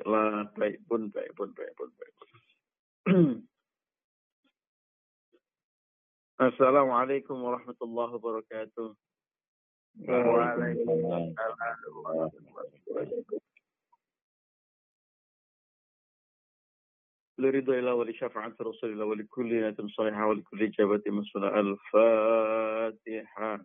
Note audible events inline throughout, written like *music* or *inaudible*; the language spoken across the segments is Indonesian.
Baiklah, baik pun, baik pun, baik pun, baik pun. Assalamualaikum warahmatullahi wabarakatuh. Waalaikumsalam warahmatullahi wabarakatuh. لرضا الله ولشفاعة رسول الله ولكل نية صالحة ولكل إجابة مسؤولة الفاتحة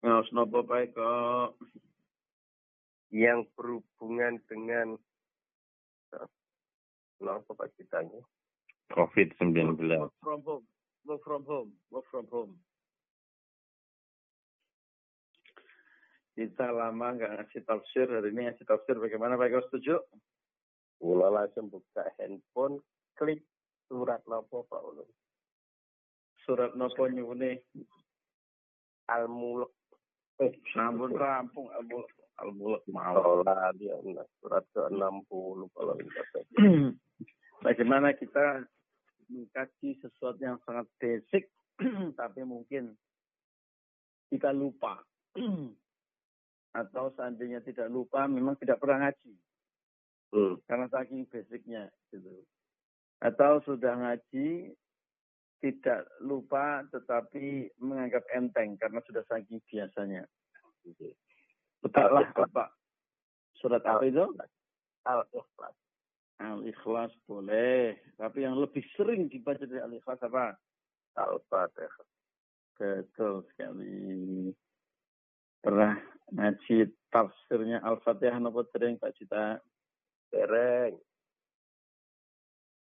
Ngaos napa pae kok? yang berhubungan dengan Kenapa Pak Citanya? COVID-19. Work from home. Work from home. Work from home. Kita lama nggak ngasih tafsir, hari ini ngasih tafsir bagaimana Pak Eko setuju? Ula langsung buka handphone, klik surat nopo Pak Ulun. Surat nopo nyuwune? Al-Mulk. Sampun rampung Al-Mulk. Al-Mulk mau. Sholat ya, nah, surat ke-60 kalau. *clears throat* Bagaimana kita mengkaji sesuatu yang sangat basic, *clears throat* tapi mungkin kita lupa. *clears throat* Atau seandainya tidak lupa, memang tidak pernah ngaji. Hmm. Karena saking basicnya. Gitu. Atau sudah ngaji, tidak lupa tetapi menganggap enteng karena sudah saking biasanya. Betaklah apa? Surat apa itu? Al-Ikhlas. Al-Ikhlas boleh. Tapi yang lebih sering dibaca dari Al-Ikhlas apa? Al-Fatihah. Betul sekali. Pernah ngaji tafsirnya Al-Fatihah nopo sering Pak Cita? Dereng.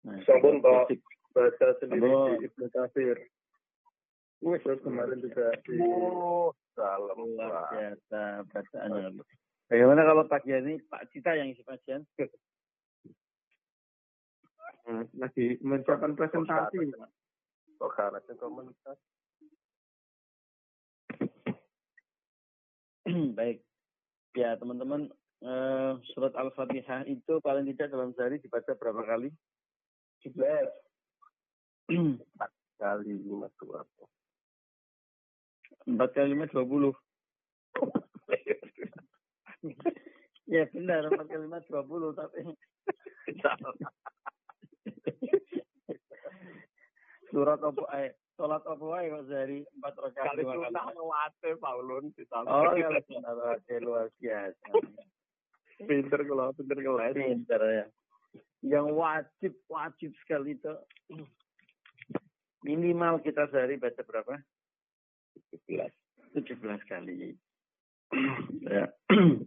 Nah, Sampun, Pak. Baca sendiri Sampun. di Ibnu Katsir. Wih, Terus kemarin juga di Oh, dalam Pak. biasa bacaannya. Bagaimana kalau pagi ini Pak Cita yang isi kajian? lagi menyiapkan presentasi. Kok karena komunitas? *clears throat* Baik. Ya, teman-teman, eh, surat Al-Fatihah itu paling tidak dalam sehari dibaca berapa kali? 17 kali lima dua. Empat kali lima dua puluh. Ya benar, empat kali lima dua puluh, tapi surat apa eh, sholat apa ae kok sehari empat rakaat Kali kali. tunang lewate Paulun Oh, kalau sunnah rawatib luar biasa. pinter kalau pinter kelas. Pinter ya. Yang wajib, wajib sekali itu. Minimal kita sehari baca berapa? 17. 17 kali. *clears throat* ya. *clears throat*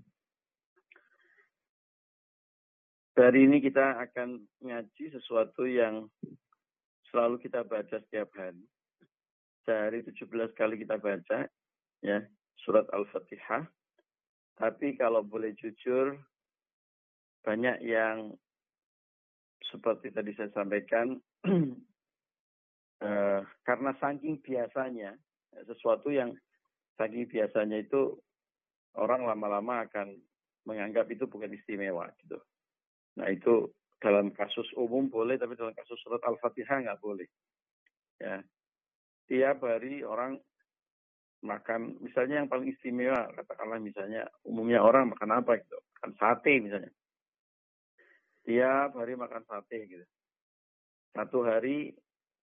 Hari ini kita akan ngaji sesuatu yang selalu kita baca setiap hari. Sehari 17 kali kita baca, ya, surat Al-Fatihah. Tapi kalau boleh jujur, banyak yang seperti tadi saya sampaikan, *clears throat* eh, karena saking biasanya, sesuatu yang saking biasanya itu orang lama-lama akan menganggap itu bukan istimewa gitu. Nah itu dalam kasus umum boleh, tapi dalam kasus surat Al-Fatihah nggak boleh. Ya, tiap hari orang makan, misalnya yang paling istimewa, katakanlah misalnya umumnya orang makan apa gitu, makan sate misalnya. Tiap hari makan sate gitu. Satu hari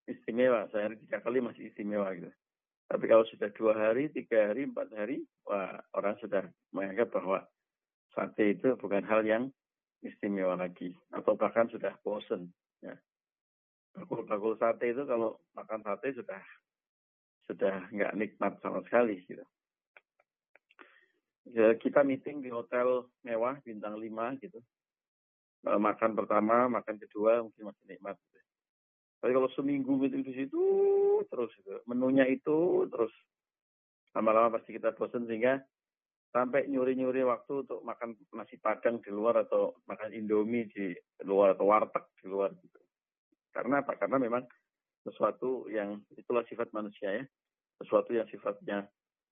istimewa, sehari tiga kali masih istimewa gitu. Tapi kalau sudah dua hari, tiga hari, empat hari, wah orang sudah menganggap bahwa sate itu bukan hal yang istimewa lagi. Atau bahkan sudah bosen. Ya. Bakul-bakul sate itu kalau makan sate sudah sudah nggak nikmat sama sekali gitu. Ya, kita meeting di hotel mewah bintang 5 gitu. Makan pertama, makan kedua mungkin masih nikmat. Tapi kalau seminggu gitu di situ terus gitu. menunya itu terus lama-lama pasti kita bosan sehingga sampai nyuri-nyuri waktu untuk makan nasi padang di luar atau makan indomie di luar atau warteg di luar gitu. Karena apa? Karena memang sesuatu yang itulah sifat manusia ya. Sesuatu yang sifatnya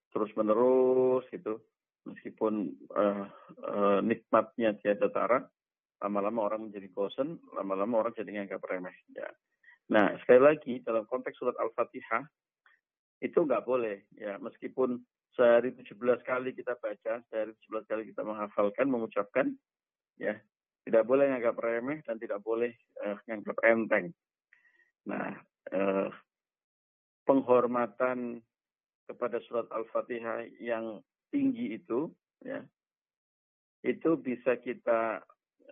terus menerus gitu. Meskipun uh, uh, nikmatnya tiada tara, lama-lama orang menjadi bosan, lama-lama orang jadi nganggap remeh. Ya. Nah, sekali lagi dalam konteks surat Al-Fatihah itu nggak boleh ya meskipun sehari 17 kali kita baca, sehari 17 kali kita menghafalkan, mengucapkan ya tidak boleh nganggap remeh dan tidak boleh uh, nganggap enteng. Nah, uh, penghormatan kepada surat Al-Fatihah yang tinggi itu ya itu bisa kita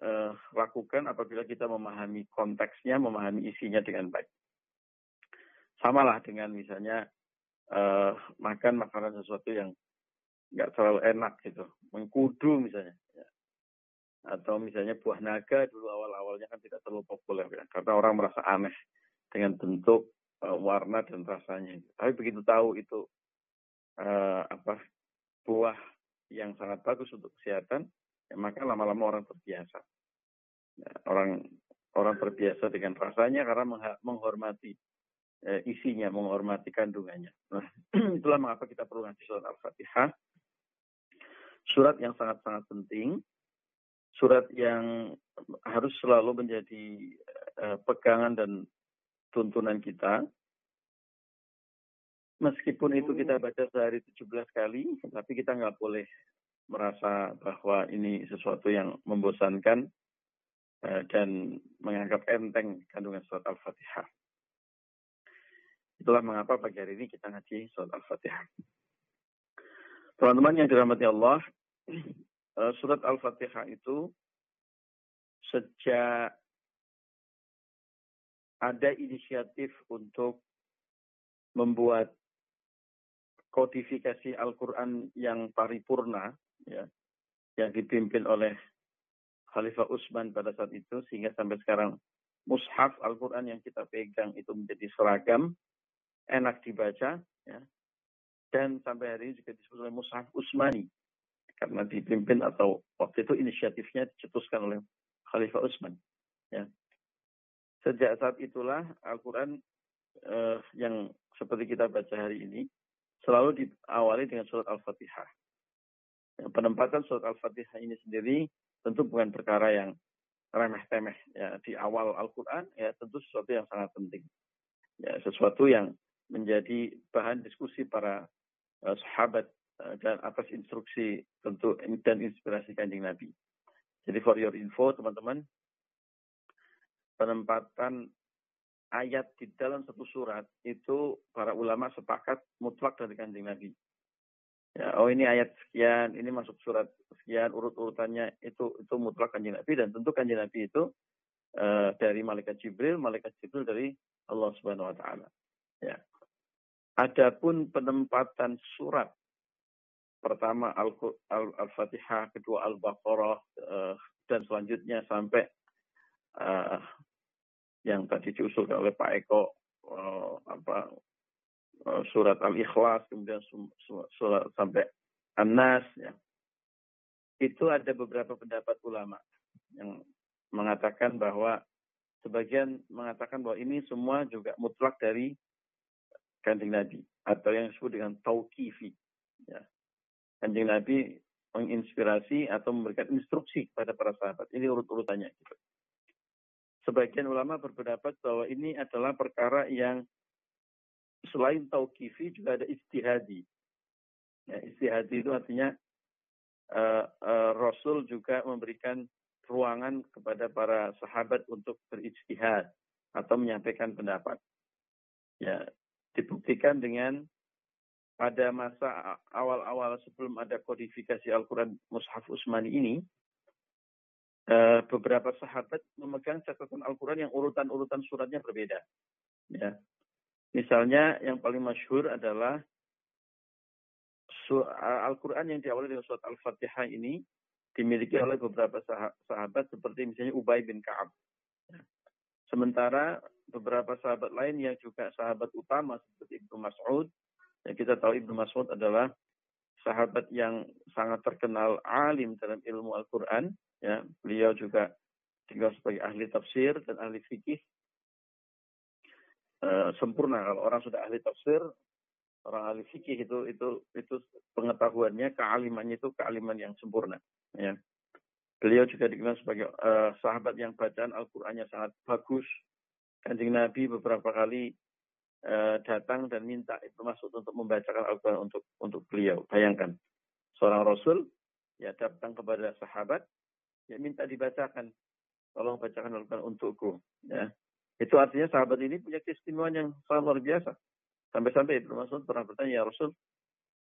uh, lakukan apabila kita memahami konteksnya, memahami isinya dengan baik. Samalah dengan misalnya uh, makan makanan sesuatu yang nggak terlalu enak gitu, mengkudu misalnya. Ya. Atau misalnya buah naga dulu awal-awalnya kan tidak terlalu populer ya, karena orang merasa aneh dengan bentuk, uh, warna dan rasanya. Tapi begitu tahu itu uh, apa buah yang sangat bagus untuk kesehatan, maka lama-lama orang terbiasa. Ya, orang orang terbiasa dengan rasanya karena menghormati eh, isinya, menghormati kandungannya. Nah, *clears throat* itulah mengapa kita perlu ngaji surat Al-Fatihah. Surat yang sangat-sangat penting, surat yang harus selalu menjadi eh, pegangan dan tuntunan kita. Meskipun itu kita baca sehari 17 kali, tapi kita nggak boleh merasa bahwa ini sesuatu yang membosankan eh, dan menganggap enteng kandungan surat Al-Fatihah. Itulah mengapa pagi hari ini kita ngaji surat Al-Fatihah. Teman-teman yang dirahmati Allah, *clears throat* eh, surat Al-Fatihah itu sejak ada inisiatif untuk membuat kodifikasi Al-Quran yang paripurna ya yang dipimpin oleh Khalifah Utsman pada saat itu sehingga sampai sekarang mushaf Al-Qur'an yang kita pegang itu menjadi seragam, enak dibaca ya. Dan sampai hari ini juga disebut oleh mushaf Utsmani karena dipimpin atau waktu itu inisiatifnya dicetuskan oleh Khalifah Utsman ya. Sejak saat itulah Al-Qur'an eh, yang seperti kita baca hari ini selalu diawali dengan surat Al-Fatihah penempatan surat Al-Fatihah ini sendiri tentu bukan perkara yang remeh-temeh ya di awal Al-Qur'an ya tentu sesuatu yang sangat penting. Ya sesuatu yang menjadi bahan diskusi para uh, sahabat uh, dan atas instruksi tentu dan inspirasi Kanjeng Nabi. Jadi for your info teman-teman penempatan ayat di dalam satu surat itu para ulama sepakat mutlak dari Kanjeng Nabi. Ya, oh ini ayat sekian, ini masuk surat sekian, urut-urutannya itu itu mutlak kanjeng Nabi dan tentu kanjeng Nabi itu uh, dari malaikat Jibril, malaikat Jibril dari Allah Subhanahu Wa Taala. Ya. Adapun penempatan surat pertama Al-Fatihah, kedua Al-Baqarah uh, dan selanjutnya sampai uh, yang tadi diusulkan oleh Pak Eko apa surat Al-Ikhlas, kemudian surat sampai An-Nas. Ya. Itu ada beberapa pendapat ulama yang mengatakan bahwa sebagian mengatakan bahwa ini semua juga mutlak dari kanjeng Nabi atau yang disebut dengan tauqifi. Ya. Kanjeng Nabi menginspirasi atau memberikan instruksi kepada para sahabat. Ini urut-urutannya. Gitu. Sebagian ulama berpendapat bahwa ini adalah perkara yang selain tauqifi juga ada istihadi. Ya, istihadi itu artinya uh, uh, Rasul juga memberikan ruangan kepada para sahabat untuk beristihad atau menyampaikan pendapat. Ya, dibuktikan dengan pada masa awal-awal sebelum ada kodifikasi Al-Quran Mushaf Usmani ini, uh, beberapa sahabat memegang catatan Al-Quran yang urutan-urutan suratnya berbeda. Ya, Misalnya yang paling masyhur adalah Al-Quran yang diawali dengan surat Al-Fatihah ini dimiliki oleh beberapa sahabat seperti misalnya Ubay bin Ka'ab. Sementara beberapa sahabat lain yang juga sahabat utama seperti Ibnu Mas'ud, ya kita tahu Ibnu Mas'ud adalah sahabat yang sangat terkenal alim dalam ilmu Al-Quran. Ya, beliau juga tinggal sebagai ahli tafsir dan ahli fikih. E, sempurna kalau orang sudah ahli tafsir, orang ahli fikih itu itu itu pengetahuannya, kealimannya itu kealiman yang sempurna. Ya. Beliau juga dikenal sebagai uh, sahabat yang bacaan Al-Qur'annya sangat bagus. Kanjeng Nabi beberapa kali uh, datang dan minta itu masuk untuk membacakan Al-Qur'an untuk untuk beliau. Bayangkan, seorang rasul ya datang kepada sahabat ya minta dibacakan. Tolong bacakan Al-Qur'an untukku, ya. Itu artinya sahabat ini punya keistimewaan yang sangat luar biasa. Sampai-sampai Ibnu Mas'ud pernah bertanya, ya Rasul,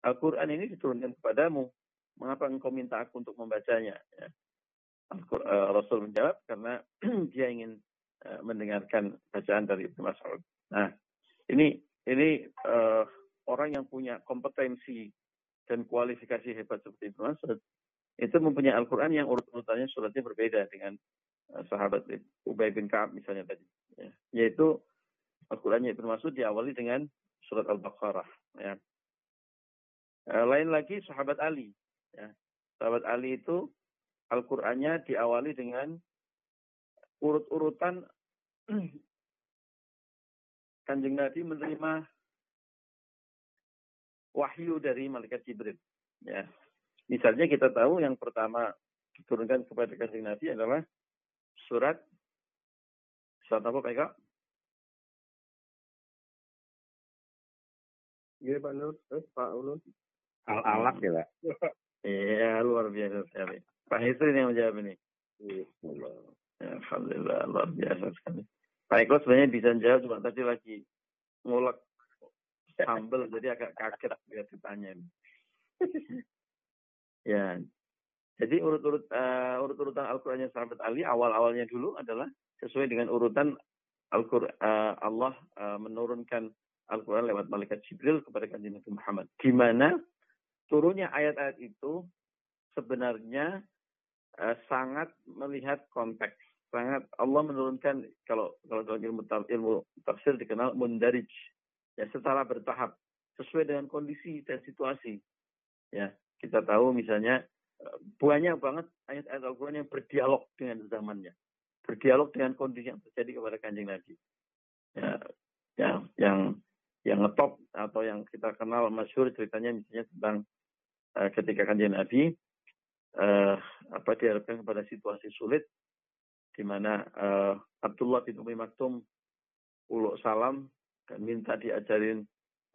Al-Quran ini diturunkan kepadamu. Mengapa engkau minta aku untuk membacanya? Ya. Eh, Rasul menjawab karena *clears throat* dia ingin uh, mendengarkan bacaan dari Ibnu Mas'ud. Nah, ini ini uh, orang yang punya kompetensi dan kualifikasi hebat seperti Ibnu Mas'ud itu mempunyai Al-Qur'an yang urut-urutannya suratnya berbeda dengan uh, sahabat Ubay bin Ka'ab misalnya tadi. Ya. Yaitu Al-Qur'annya Ibnu Mas'ud diawali dengan surat Al-Baqarah ya. Uh, lain lagi sahabat Ali ya. Sahabat Ali itu Al-Qur'annya diawali dengan urut-urutan *clears throat* Kanjeng Nabi menerima wahyu dari malaikat Jibril. Ya. Misalnya kita tahu yang pertama diturunkan kepada Kanjeng Nabi adalah surat surat apa Pak Eka? Iya Pak Nur, eh, Pak Ulun. Al-alaq ya Pak? Iya luar biasa sekali. Pak Hisri yang menjawab ini. Iya. Ya, Alhamdulillah, luar biasa sekali. Pak Eko sebenarnya bisa jawab, cuma tadi lagi ngulek sambel, jadi agak kaget dia ditanya. ya, jadi urut-urut uh, urut-urutan Al-Qur'annya sahabat Ali awal-awalnya dulu adalah sesuai dengan urutan Al-Qur'an uh, Allah uh, menurunkan Al-Qur'an lewat malaikat Jibril kepada kanjeng Nabi Muhammad. Di mana turunnya ayat-ayat itu sebenarnya uh, sangat melihat konteks. Sangat Allah menurunkan kalau kalau dalam ilmu ilmu tafsir dikenal mundarij ya secara bertahap sesuai dengan kondisi dan situasi. Ya, kita tahu misalnya eh, banyak banget ayat-ayat Al-Qur'an yang berdialog dengan zamannya. Berdialog dengan kondisi yang terjadi kepada Kanjeng Nabi. Ya, ya yang yang ngetop atau yang kita kenal masyhur ceritanya misalnya tentang uh, ketika Kanjeng Nabi uh, apa diharapkan kepada situasi sulit di mana uh, Abdullah bin Umi Maktum uluk salam dan minta diajarin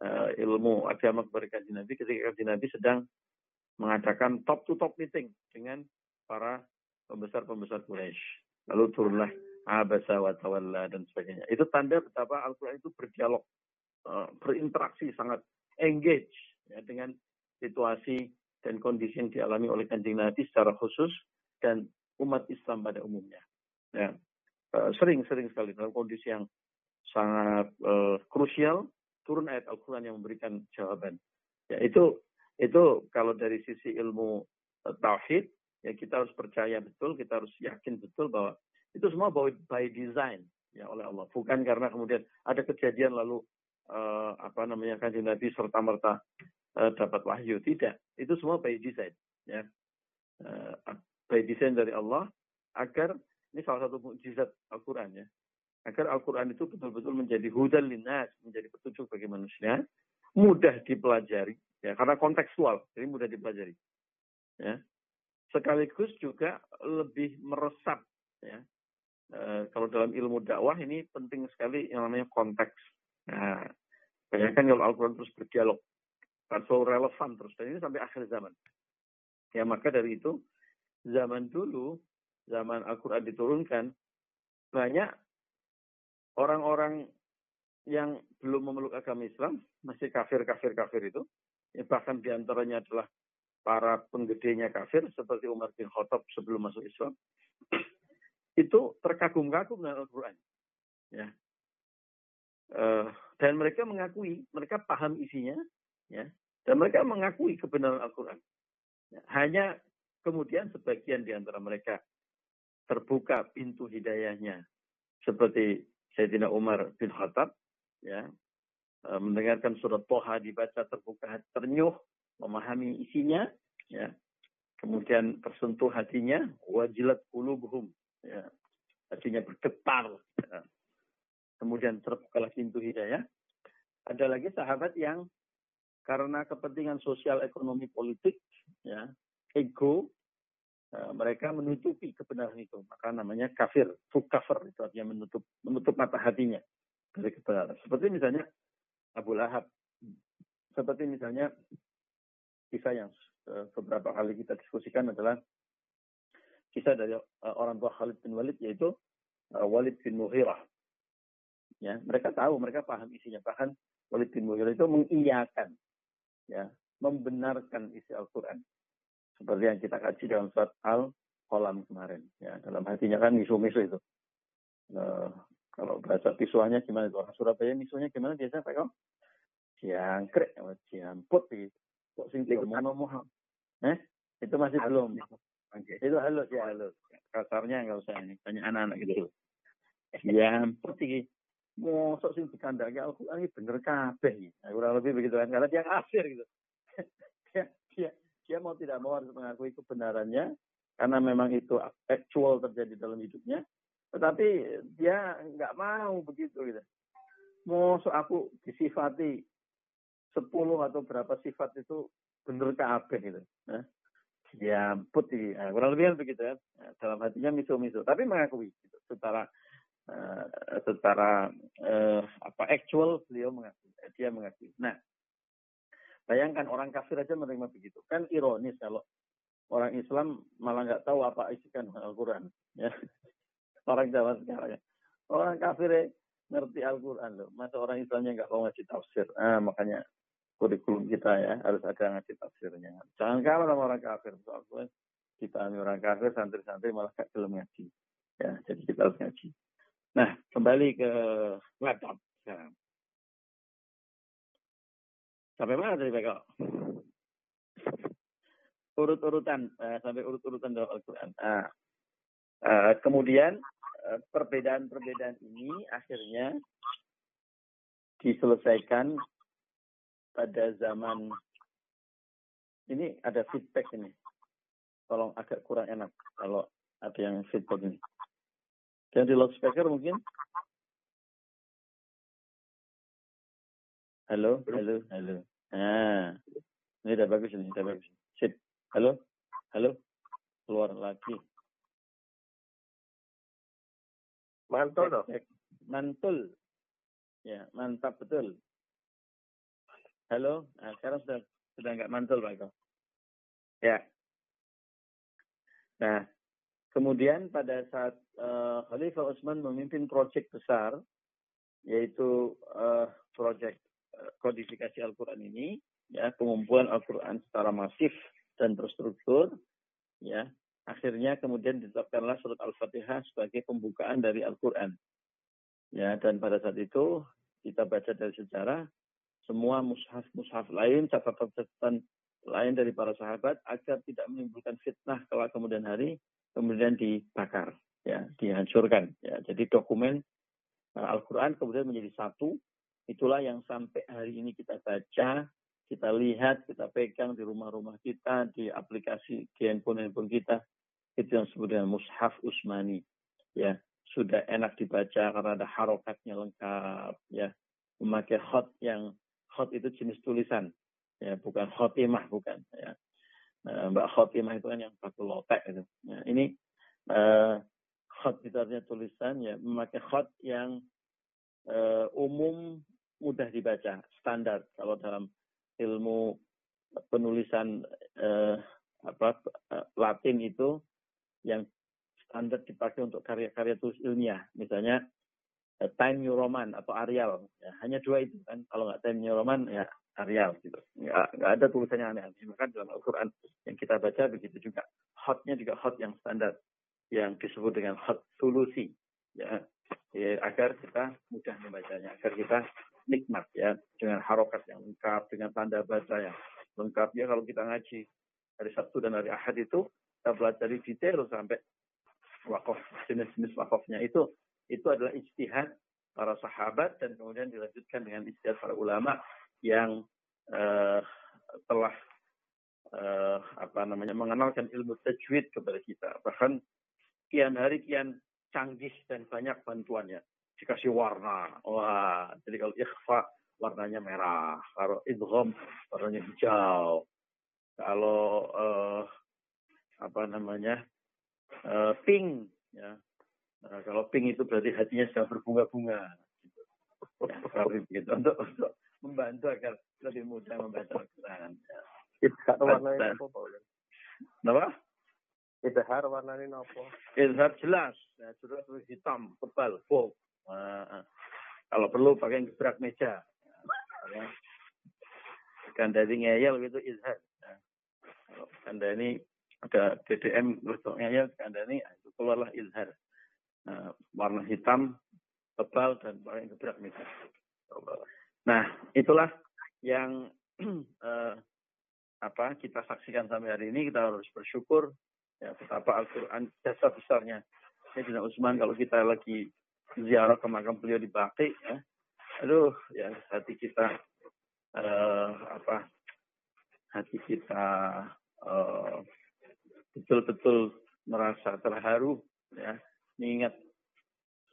uh, ilmu agama kepada kajian Nabi ketika kajian Nabi sedang mengadakan top to top meeting dengan para pembesar-pembesar Quraisy. Lalu turunlah abasa wa tawalla dan sebagainya. Itu tanda betapa Al-Quran itu berdialog, uh, berinteraksi, sangat engage ya, dengan situasi dan kondisi yang dialami oleh kanjeng Nabi secara khusus dan umat Islam pada umumnya. Ya, sering-sering sekali dalam kondisi yang sangat uh, krusial turun ayat Al-Quran yang memberikan jawaban. Ya itu itu kalau dari sisi ilmu uh, tauhid ya kita harus percaya betul, kita harus yakin betul bahwa itu semua by, by design ya oleh Allah. Bukan karena kemudian ada kejadian lalu uh, apa namanya kanjeng Nabi serta merta uh, dapat wahyu. Tidak. Itu semua by design. Ya. Uh, by design dari Allah agar ini salah satu mukjizat Al-Quran ya. Agar Al-Quran itu betul-betul menjadi hudan linas, menjadi petunjuk bagi manusia, mudah dipelajari, ya karena kontekstual, jadi mudah dipelajari. Ya. Sekaligus juga lebih meresap, ya. E, kalau dalam ilmu dakwah ini penting sekali yang namanya konteks. Nah, bayangkan kalau Al-Quran terus berdialog selalu relevan terus dan ini sampai akhir zaman. Ya maka dari itu zaman dulu zaman Al-Quran diturunkan banyak orang-orang yang belum memeluk agama Islam masih kafir kafir kafir itu ya, bahkan di antaranya adalah para penggedenya kafir seperti Umar bin Khattab sebelum masuk Islam *clears throat* itu terkagum-kagum dengan Al-Quran ya. Uh, dan mereka mengakui mereka paham isinya ya. Dan mereka mengakui kebenaran Al-Quran. Ya, hanya kemudian sebagian di antara mereka terbuka pintu hidayahnya seperti Sayyidina Umar bin Khattab ya. Eh, mendengarkan surat Toha dibaca terbuka ternyuh memahami isinya ya. Kemudian tersentuh hatinya wajilat qulubuhum ya. Hatinya bergetar ya. kemudian terbukalah pintu hidayah. Ada lagi sahabat yang karena kepentingan sosial ekonomi politik ya ego ya, mereka menutupi kebenaran itu. Maka namanya kafir cover itu artinya menutup menutup mata hatinya dari kebenaran. Seperti misalnya Abu Lahab. Seperti misalnya kisah yang uh, beberapa kali kita diskusikan adalah kisah dari uh, orang tua Khalid bin Walid yaitu uh, Walid bin Mughirah. Ya mereka tahu mereka paham isinya. Bahkan Walid bin Mughirah itu mengiyakan ya membenarkan isi Al-Quran. Seperti yang kita kaji dalam surat Al-Qalam kemarin ya. Dalam hatinya kan misu-misu itu. Uh, kalau bahasa pisuannya gimana itu? Orang Surabaya misunya gimana? Biasa Pak Kau jangkrik jamput gitu kok sing ngomong eh itu masih belum okay. itu halus ya halus kasarnya nggak usah ini banyak anak-anak gitu *laughs* jamput sih mosok sing dikandake Al-Qur'an ini bener kabeh. Nah, kurang lebih begitu kan karena dia kafir gitu. *laughs* dia, dia, dia mau tidak mau harus mengakui kebenarannya karena memang itu actual terjadi dalam hidupnya. Tetapi dia nggak mau begitu gitu. Mosok aku disifati sepuluh atau berapa sifat itu bener kabeh gitu. Ya putih. Nah, kurang lebih kan begitu ya. Nah, dalam hatinya miso-miso. Tapi mengakui gitu, secara uh, secara uh, apa actual beliau mengakui dia mengakui nah bayangkan orang kafir aja menerima begitu kan ironis kalau orang Islam malah nggak tahu apa isikan Al-Quran ya *laughs* orang Jawa sekarang ya orang kafir ngerti Al-Quran loh masa orang Islamnya nggak mau ngasih tafsir ah makanya kurikulum kita ya harus ada ngasih tafsirnya jangan kalah sama orang kafir soalnya kita orang kafir santri-santri malah gak belum ngaji ya jadi kita harus ngaji Nah, kembali ke laptop sekarang. Sampai mana tadi Pak? Urut-urutan, uh, sampai urut-urutan dalam Al-Quran. Nah, uh, kemudian uh, perbedaan-perbedaan ini akhirnya diselesaikan pada zaman ini ada feedback ini. Tolong agak kurang enak kalau ada yang feedback ini. Yang di loudspeaker mungkin? Halo, halo, halo. Nah, ini udah bagus ini, udah bagus. Sip. Halo, halo. Keluar lagi. Mantul dong. Mantul. Ya, mantap betul. Halo, nah, sekarang sudah sudah nggak mantul Pak Ya. Nah, Kemudian pada saat uh, Khalifah Utsman memimpin proyek besar, yaitu uh, proyek uh, kodifikasi Al-Quran ini, ya pengumpulan Al-Quran secara masif dan terstruktur, ya akhirnya kemudian ditetapkanlah surat Al-Fatihah sebagai pembukaan dari Al-Quran. Ya, dan pada saat itu kita baca dari sejarah, semua mushaf-mushaf lain, catatan-catatan lain dari para sahabat agar tidak menimbulkan fitnah kelak kemudian hari, kemudian dibakar, ya, dihancurkan. Ya. Jadi dokumen uh, Al-Quran kemudian menjadi satu. Itulah yang sampai hari ini kita baca, kita lihat, kita pegang di rumah-rumah kita, di aplikasi di handphone-handphone kita. Itu yang disebut dengan mushaf Usmani. Ya, sudah enak dibaca karena ada harokatnya lengkap. Ya, memakai hot yang hot itu jenis tulisan. Ya, bukan khotimah, bukan. Ya. Eh, Mbak Khotimah itu kan yang batu lotek itu. Nah, ini uh, khot itu artinya tulisan ya memakai khot yang uh, umum mudah dibaca standar kalau dalam ilmu penulisan uh, apa Latin itu yang standar dipakai untuk karya-karya tulis ilmiah misalnya Time New Roman atau Arial ya, hanya dua itu kan kalau nggak Time New Roman ya Arial gitu. Nggak, nggak ada tulisannya aneh-aneh. Bahkan dalam Al-Quran yang kita baca begitu juga. Hotnya juga hot yang standar. Yang disebut dengan hot solusi. Ya, ya agar kita mudah membacanya. Agar kita nikmat ya. Dengan harokat yang lengkap. Dengan tanda baca yang lengkap. Ya kalau kita ngaji hari Sabtu dan hari Ahad itu kita pelajari detail sampai wakaf jenis-jenis wakafnya itu itu adalah ijtihad para sahabat dan kemudian dilanjutkan dengan ijtihad para ulama yang uh, telah uh, apa namanya mengenalkan ilmu tajwid kepada kita. Bahkan kian hari kian canggih dan banyak bantuannya. Dikasih warna. Wah, jadi kalau ikhfa warnanya merah, kalau idgham warnanya hijau. Kalau uh, apa namanya? Uh, pink ya. Nah, kalau pink itu berarti hatinya sedang berbunga-bunga. Ya, begitu. Untuk, untuk membantu agar lebih mudah membaca Al-Quran. Izhar warnanya apa, Pak Kenapa? Izhar warnanya apa? Izhar jelas. Nah, sudah hitam, tebal, bold. Nah, kalau perlu pakai gebrak meja. Ya. Kandani ngeyel gitu izhar. Nah, kalau kandani ada DDM untuk ngeyel, kandani itu keluarlah izhar. Nah, warna hitam, tebal, dan pakai gebrak meja. Nah, itulah yang uh, *clears throat* apa kita saksikan sampai hari ini. Kita harus bersyukur ya betapa Al-Quran jasa besarnya. Sayyidina Utsman kalau kita lagi ziarah ke makam beliau di Baki, ya, aduh, ya hati kita uh, apa hati kita uh, betul-betul merasa terharu ya mengingat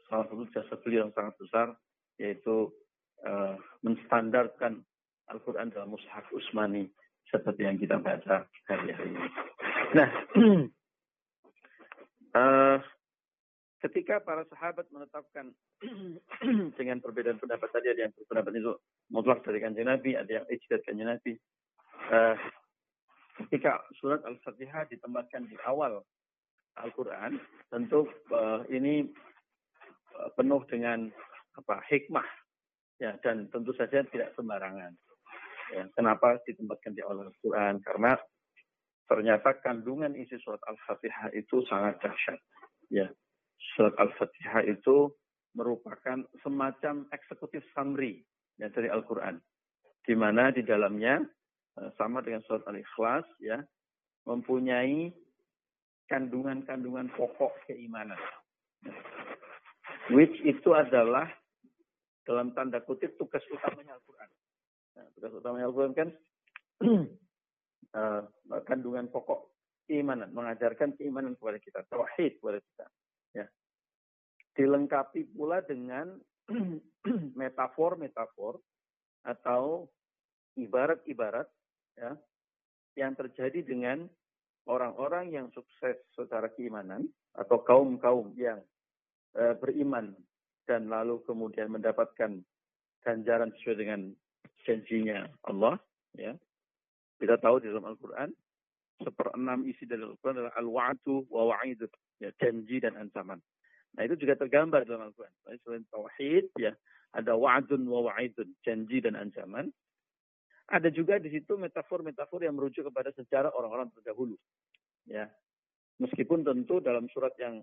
salah satu jasa beliau yang sangat besar yaitu uh, menstandarkan Al-Quran dalam Mushaf Usmani seperti yang kita baca hari-hari ini. Nah, uh, *clears throat* ketika para sahabat menetapkan *clears throat* dengan perbedaan pendapat tadi ada yang berpendapat itu mutlak dari kanjeng Nabi, ada yang ijtihad kanjeng Nabi. Uh, ketika surat Al-Fatihah ditempatkan di awal Al-Quran, tentu uh, ini uh, penuh dengan apa hikmah Ya, dan tentu saja tidak sembarangan. Ya, kenapa ditempatkan di Al-Quran? Karena ternyata kandungan isi surat Al-Fatihah itu sangat dahsyat. Ya, surat Al-Fatihah itu merupakan semacam eksekutif summary ya, dari Al-Quran. Di mana di dalamnya eh, sama dengan surat Al-Ikhlas ya mempunyai kandungan-kandungan pokok keimanan. Which itu adalah dalam tanda kutip tugas utamanya Al-Quran. Nah, tugas utamanya Al-Quran kan uh, *clears throat* kandungan pokok keimanan, mengajarkan keimanan kepada kita, tauhid kepada kita. Ya. Dilengkapi pula dengan *clears throat* metafor-metafor atau ibarat-ibarat ya, yang terjadi dengan orang-orang yang sukses secara keimanan atau kaum-kaum yang uh, beriman dan lalu kemudian mendapatkan ganjaran sesuai dengan janjinya Allah ya. Kita tahu di dalam Al-Quran seperenam isi dari Al-Quran adalah al-wa'du wa wa'idu ya janji dan ancaman. Nah itu juga tergambar dalam Al-Quran. Selain tauhid ya ada wa'dun wa wa'idun janji dan ancaman ada juga di situ metafor-metafor yang merujuk kepada sejarah orang-orang terdahulu ya. Meskipun tentu dalam surat yang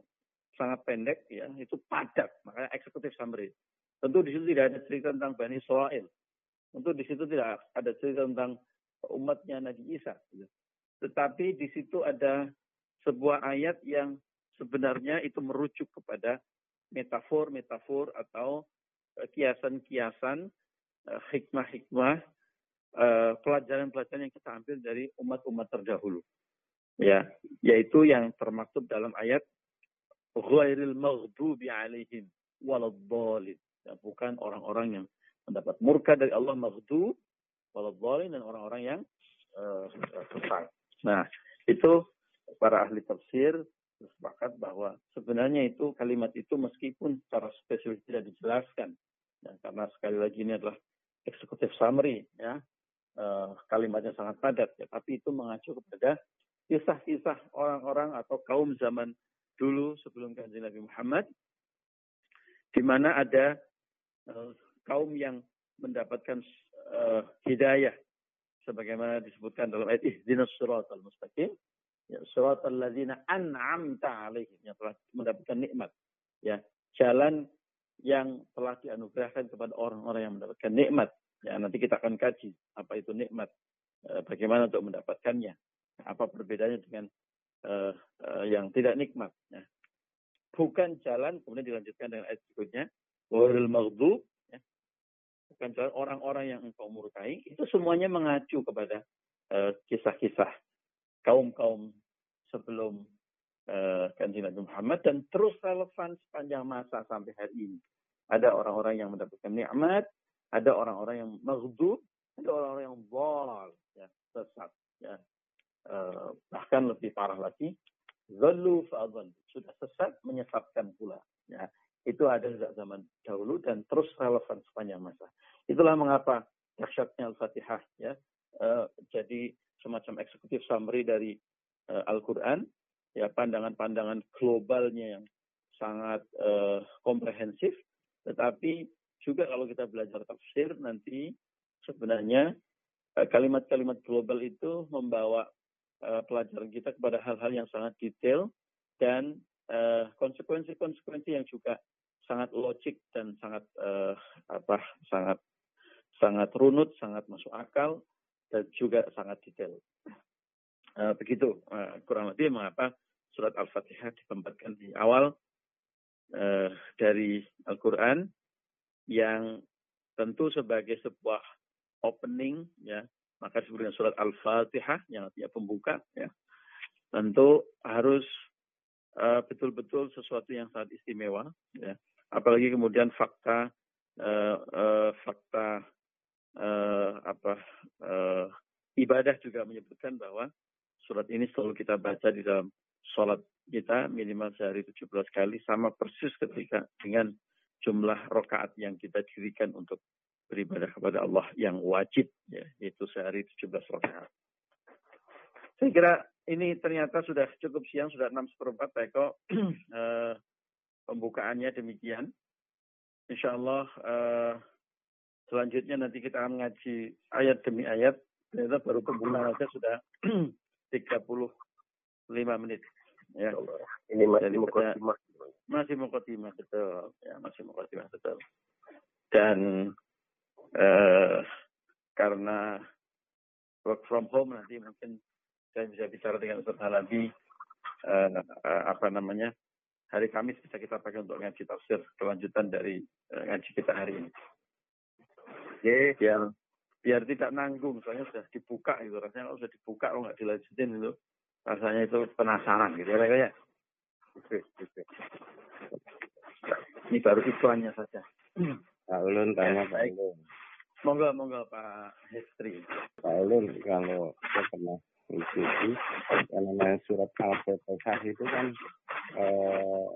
sangat pendek ya itu padat makanya eksekutif summary. Tentu di situ tidak ada cerita tentang Bani Israel. Tentu di situ tidak ada cerita tentang umatnya Nabi Isa gitu. tetapi di situ ada sebuah ayat yang sebenarnya itu merujuk kepada metafor-metafor atau eh, kiasan-kiasan eh, hikmah-hikmah pelajaran-pelajaran yang kita ambil dari umat-umat terdahulu ya yaitu yang termaktub dalam ayat ghairil maghdubi alaihim waladhdallin. Ya, bukan orang-orang yang mendapat murka dari Allah maghdub waladhdallin dan orang-orang yang uh. Nah, itu para ahli tafsir sepakat bahwa sebenarnya itu kalimat itu meskipun secara spesifik tidak dijelaskan ya, karena sekali lagi ini adalah eksekutif summary ya uh, kalimatnya sangat padat ya. Tapi itu mengacu kepada kisah-kisah orang-orang atau kaum zaman dulu sebelum kanjeng Nabi Muhammad, di mana ada uh, kaum yang mendapatkan uh, hidayah sebagaimana disebutkan dalam ayat ihdinas siratal mustaqim ya siratal ladzina an'amta alaihim yang telah mendapatkan nikmat ya jalan yang telah dianugerahkan kepada orang-orang yang mendapatkan nikmat ya nanti kita akan kaji apa itu nikmat bagaimana untuk mendapatkannya apa perbedaannya dengan uh, uh, yang tidak nikmat. Ya. Bukan jalan, kemudian dilanjutkan dengan ayat berikutnya, Waril maghdub, ya. bukan jalan orang-orang yang engkau murkai, itu semuanya mengacu kepada kisah-kisah kaum-kaum sebelum uh, Nabi Muhammad dan terus relevan sepanjang masa sampai hari ini. Ada orang-orang yang mendapatkan nikmat, ada orang-orang yang maghdub, ada orang-orang yang bol, ya, sesat. Ya. Uh, bahkan lebih parah lagi, zalu fa'adhan. Sudah sesat, menyesatkan pula. Ya. Itu ada sejak zaman dahulu dan terus relevan sepanjang masa. Itulah mengapa dahsyatnya Al-Fatihah. Ya. Uh, jadi semacam eksekutif summary dari uh, Al-Quran, ya pandangan-pandangan globalnya yang sangat uh, komprehensif, tetapi juga kalau kita belajar tafsir nanti sebenarnya eh, kalimat-kalimat global itu membawa uh, pelajaran kita kepada hal-hal yang sangat detail dan konsekuensi-konsekuensi uh, yang juga sangat logik dan sangat apa sangat sangat runut, sangat masuk akal dan juga sangat detail. Begitu kurang lebih mengapa surat Al-Fatihah ditempatkan di awal dari Al-Quran yang tentu sebagai sebuah opening ya maka disebut surat Al-Fatihah yang artinya pembuka ya tentu harus betul-betul uh, sesuatu yang sangat istimewa ya. Apalagi kemudian fakta uh, uh, fakta uh, apa uh, ibadah juga menyebutkan bahwa surat ini selalu kita baca di dalam sholat kita minimal sehari 17 kali sama persis ketika dengan jumlah rokaat yang kita dirikan untuk beribadah kepada Allah yang wajib ya yaitu sehari 17 rokaat. Saya kira ini ternyata sudah cukup siang sudah 6 seperempat Eko *clears throat* eh, pembukaannya demikian. Insya Allah eh, selanjutnya nanti kita akan ngaji ayat demi ayat. Ternyata baru pembukaan saja sudah *clears throat* 35 menit. Ya. Ini masih mukotimah. Masih mukotimah betul. Ya, masih mukotimah betul. Dan eh, karena work from home nanti mungkin saya bisa bicara dengan Ustaz Halabi eh, eh, apa namanya hari Kamis bisa kita pakai untuk ngaji tafsir kelanjutan dari eh, ngaji kita hari ini. Oke, biar biar tidak nanggung soalnya sudah dibuka gitu rasanya kalau sudah dibuka kalau nggak dilanjutin itu rasanya itu penasaran gitu ya kayaknya ini baru iklannya saja. Pak Ulun tanya ya, Pak Ulun monggo monggo Pak Hestri. Pak Ulun kalau saya pernah ikuti namanya surat al-fatihah itu kan eh,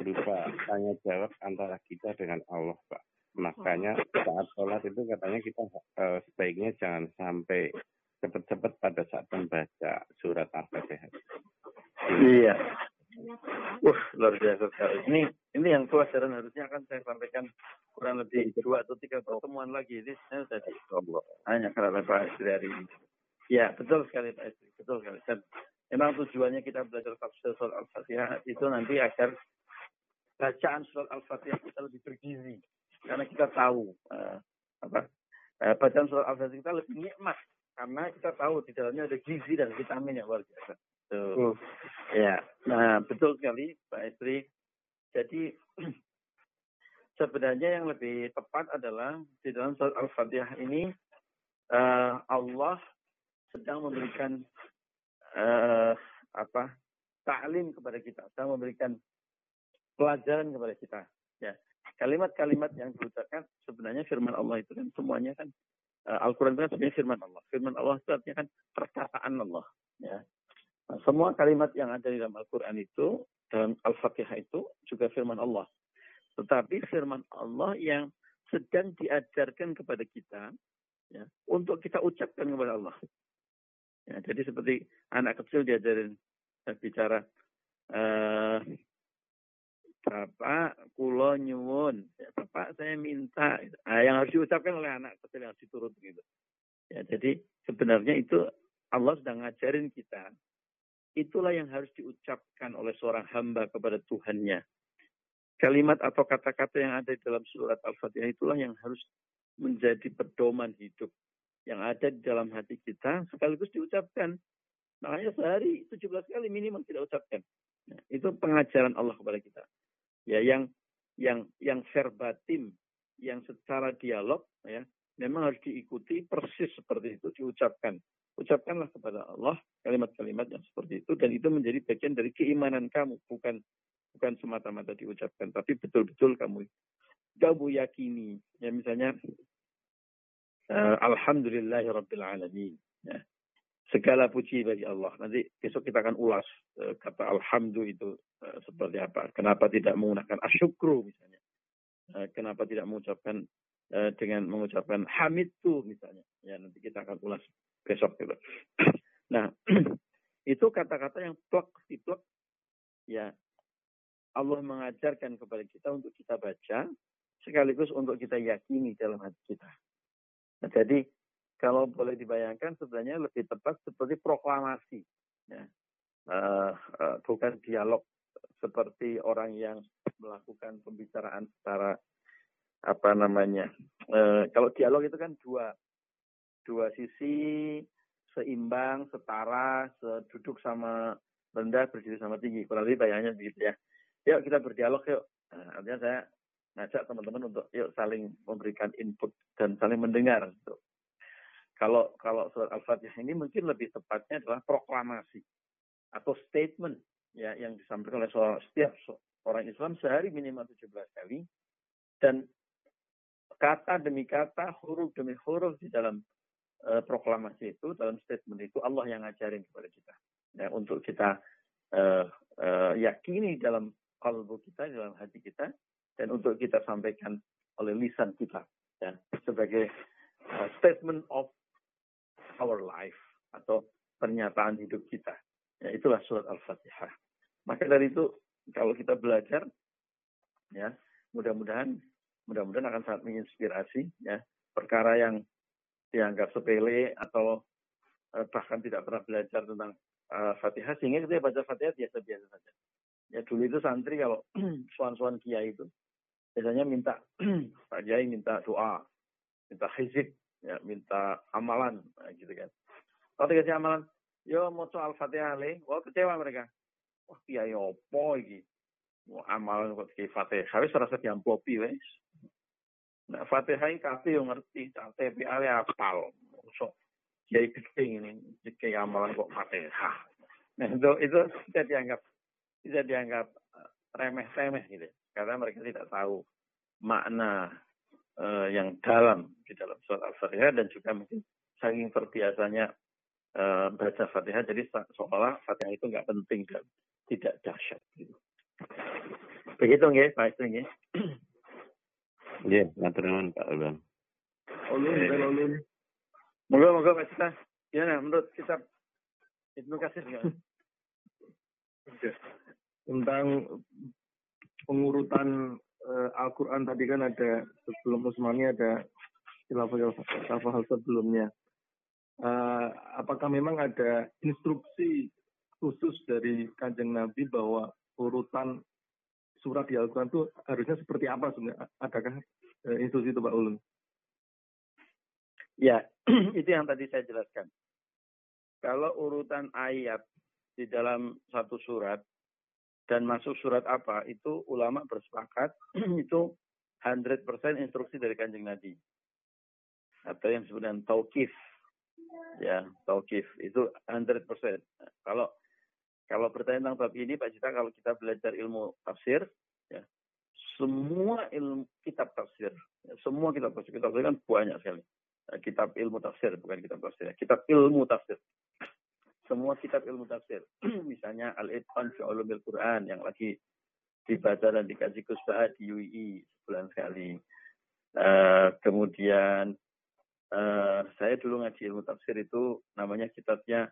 berupa tanya jawab antara kita dengan Allah Pak. Makanya saat sholat itu katanya kita eh, sebaiknya jangan sampai cepat-cepat pada saat membaca surat Al-Fatihah. Iya. Wah, luar biasa sekali. Ini ini yang pelajaran harusnya akan saya sampaikan kurang lebih dua atau tiga pertemuan lagi. Ini saya sudah di hanya karena Pak Istri hari ini. Ya, betul sekali Pak Istri. Betul sekali. Dan memang tujuannya kita belajar tafsir surat Al-Fatihah itu nanti agar bacaan surat Al-Fatihah kita lebih bergizi. Karena kita tahu uh, apa uh, bacaan surat Al-Fatihah kita lebih nikmat karena kita tahu di dalamnya ada gizi dan vitamin yang luar biasa. Tuh. Hmm. Ya, nah betul sekali Pak Estri. Jadi *clears throat* sebenarnya yang lebih tepat adalah di dalam surat Al-Fatihah ini uh, Allah sedang memberikan uh, apa taklim kepada kita, sedang memberikan pelajaran kepada kita. Ya, kalimat-kalimat yang diucapkan sebenarnya firman Allah itu kan semuanya kan uh, Al-Quran itu kan sebenarnya firman Allah. Firman Allah itu artinya kan perkataan Allah. Ya. Nah, semua kalimat yang ada di dalam Al-Quran itu, dalam Al-Fatihah itu juga firman Allah. Tetapi firman Allah yang sedang diajarkan kepada kita ya, untuk kita ucapkan kepada Allah. Ya, jadi seperti anak kecil diajarin eh, bicara uh, Bapak kulo nyuwun, ya, Bapak saya minta. Nah, yang harus diucapkan oleh anak kecil yang harus diturut gitu. Ya, jadi sebenarnya itu Allah sedang ngajarin kita. Itulah yang harus diucapkan oleh seorang hamba kepada Tuhannya. Kalimat atau kata-kata yang ada di dalam surat Al-Fatihah itulah yang harus menjadi pedoman hidup yang ada di dalam hati kita sekaligus diucapkan. Makanya sehari 17 kali minimal kita ucapkan. Nah, itu pengajaran Allah kepada kita. Ya, yang yang yang verbatim, yang secara dialog, ya, memang harus diikuti persis seperti itu diucapkan. Ucapkanlah kepada Allah kalimat-kalimat yang seperti itu dan itu menjadi bagian dari keimanan kamu, bukan bukan semata-mata diucapkan, tapi betul-betul kamu kamu yakini. Ya misalnya uh, Alhamdulillahirabbil alamin. Ya. Segala puji bagi Allah. Nanti besok kita akan ulas uh, kata alhamdulillah itu uh, seperti apa. Kenapa tidak menggunakan asyukru misalnya. Kenapa tidak mengucapkan dengan mengucapkan hamid tuh misalnya. Ya nanti kita akan ulas besok gitu. Nah, *clears throat* itu kata-kata yang plek plek ya Allah mengajarkan kepada kita untuk kita baca sekaligus untuk kita yakini dalam hati kita. Nah, jadi kalau boleh dibayangkan sebenarnya lebih tepat seperti proklamasi, ya. uh, uh, bukan dialog seperti orang yang melakukan pembicaraan secara apa namanya. Uh, kalau dialog itu kan dua dua sisi seimbang, setara, seduduk sama rendah, berdiri sama tinggi. Kurang lebih bayangnya begitu ya. Yuk kita berdialog yuk. Nah, artinya saya ngajak teman-teman untuk yuk saling memberikan input dan saling mendengar. Gitu. Kalau kalau surat Al-Fatihah ini mungkin lebih tepatnya adalah proklamasi atau statement ya yang disampaikan oleh seorang, setiap orang Islam sehari minimal 17 kali dan kata demi kata, huruf demi huruf di dalam uh, proklamasi itu, dalam statement itu Allah yang ngajarin kepada kita. Ya, untuk kita uh, uh, yakini dalam kalbu kita, dalam hati kita, dan untuk kita sampaikan oleh lisan kita. Ya, sebagai uh, statement of our life atau pernyataan hidup kita. Ya, itulah surat Al-Fatihah. Maka dari itu kalau kita belajar ya, mudah-mudahan mudah-mudahan akan sangat menginspirasi ya perkara yang dianggap sepele atau uh, bahkan tidak pernah belajar tentang uh, Fatihah sehingga kita baca Fatihah biasa-biasa saja. Ya dulu itu santri kalau *clears throat* suan-suan kiai itu biasanya minta *clears throat* Pak Kiai minta doa, minta hizib, ya minta amalan nah, gitu kan. Kalau dikasih amalan yo mau soal fatihah le. Wah kecewa mereka. Wah kiai opo iki? Mau amalan kok kiai fatihah. Wis rasa diamplopi wes nah fatihah iki kabeh yo ngerti sampai ale apal so kiai gede ini kiai amalan kok fatihah nah itu itu tidak dianggap tidak dianggap eh, remeh-remeh gitu karena mereka tidak tahu makna uh, yang dalam di dalam surat Al-Fatihah dan juga mungkin saking terbiasanya uh, baca Fatihah jadi seolah Fatihah itu nggak penting dan tidak dahsyat gitu. Begitu nggih, Pak Istri nggih. Nggih, matur nuwun Pak Ulun. Ulun, Pak Ulun. Moga-moga Pak Cita, gimana menurut kitab Ibnu Kasir ya? Tentang pengurutan uh, Al-Quran tadi kan ada sebelum Usmani ada hal sebelumnya. Uh, apakah memang ada instruksi khusus dari kanjeng Nabi bahwa urutan surat di Al-Quran itu harusnya seperti apa sebenarnya? Adakah uh, instruksi itu Pak Ulun? Ya, *clears throat* itu yang tadi saya jelaskan. Kalau urutan ayat di dalam satu surat dan masuk surat apa itu ulama bersepakat *clears throat* itu 100% instruksi dari kanjeng Nabi atau yang dengan taukif ya taukif itu 100% kalau kalau bertanya tentang bab ini Pak Cita kalau kita belajar ilmu tafsir ya semua ilmu kitab tafsir ya, semua kitab tafsir kitab tafsir kan banyak sekali kitab ilmu tafsir bukan kitab tafsir ya. kitab ilmu tafsir semua kitab ilmu tafsir. *clears throat* Misalnya Al-Itqan fi Ulumil Quran yang lagi dibaca dan dikaji kusbah di UI sebulan sekali. Uh, kemudian uh, saya dulu ngaji ilmu tafsir itu namanya kitabnya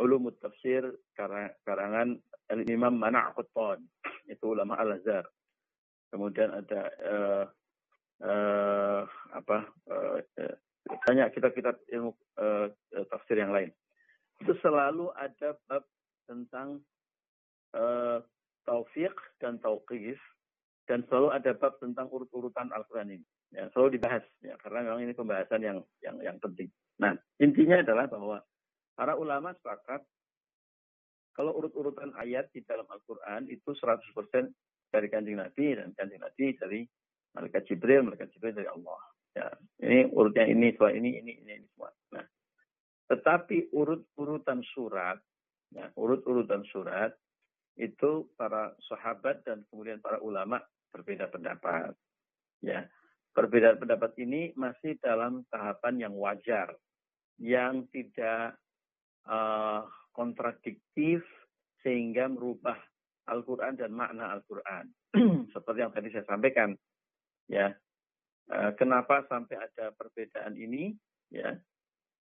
Ulumut Tafsir karangan Al-Imam Mana' Quttan. Itu ulama Al-Azhar. Kemudian ada uh, uh, apa uh, banyak kitab-kitab ilmu uh, tafsir yang lain itu selalu ada bab tentang uh, taufik dan tauqif dan selalu ada bab tentang urut-urutan Al-Quran ini. Ya, selalu dibahas ya karena memang ini pembahasan yang yang yang penting. Nah, intinya adalah bahwa para ulama sepakat kalau urut-urutan ayat di dalam Al-Quran itu 100% dari kanjeng Nabi dan kanjeng Nabi dari malaikat Jibril, malaikat Jibril dari Allah. Ya, ini urutnya ini, soal ini, ini, ini, ini semua. Nah, tetapi urut-urutan surat, ya, urut-urutan surat itu para sahabat dan kemudian para ulama berbeda pendapat. Ya, perbedaan pendapat ini masih dalam tahapan yang wajar, yang tidak kontradiktif sehingga merubah Al-Quran dan makna Al-Quran. *clears throat* Seperti yang tadi saya sampaikan, ya. Uh, kenapa sampai ada perbedaan ini? Ya,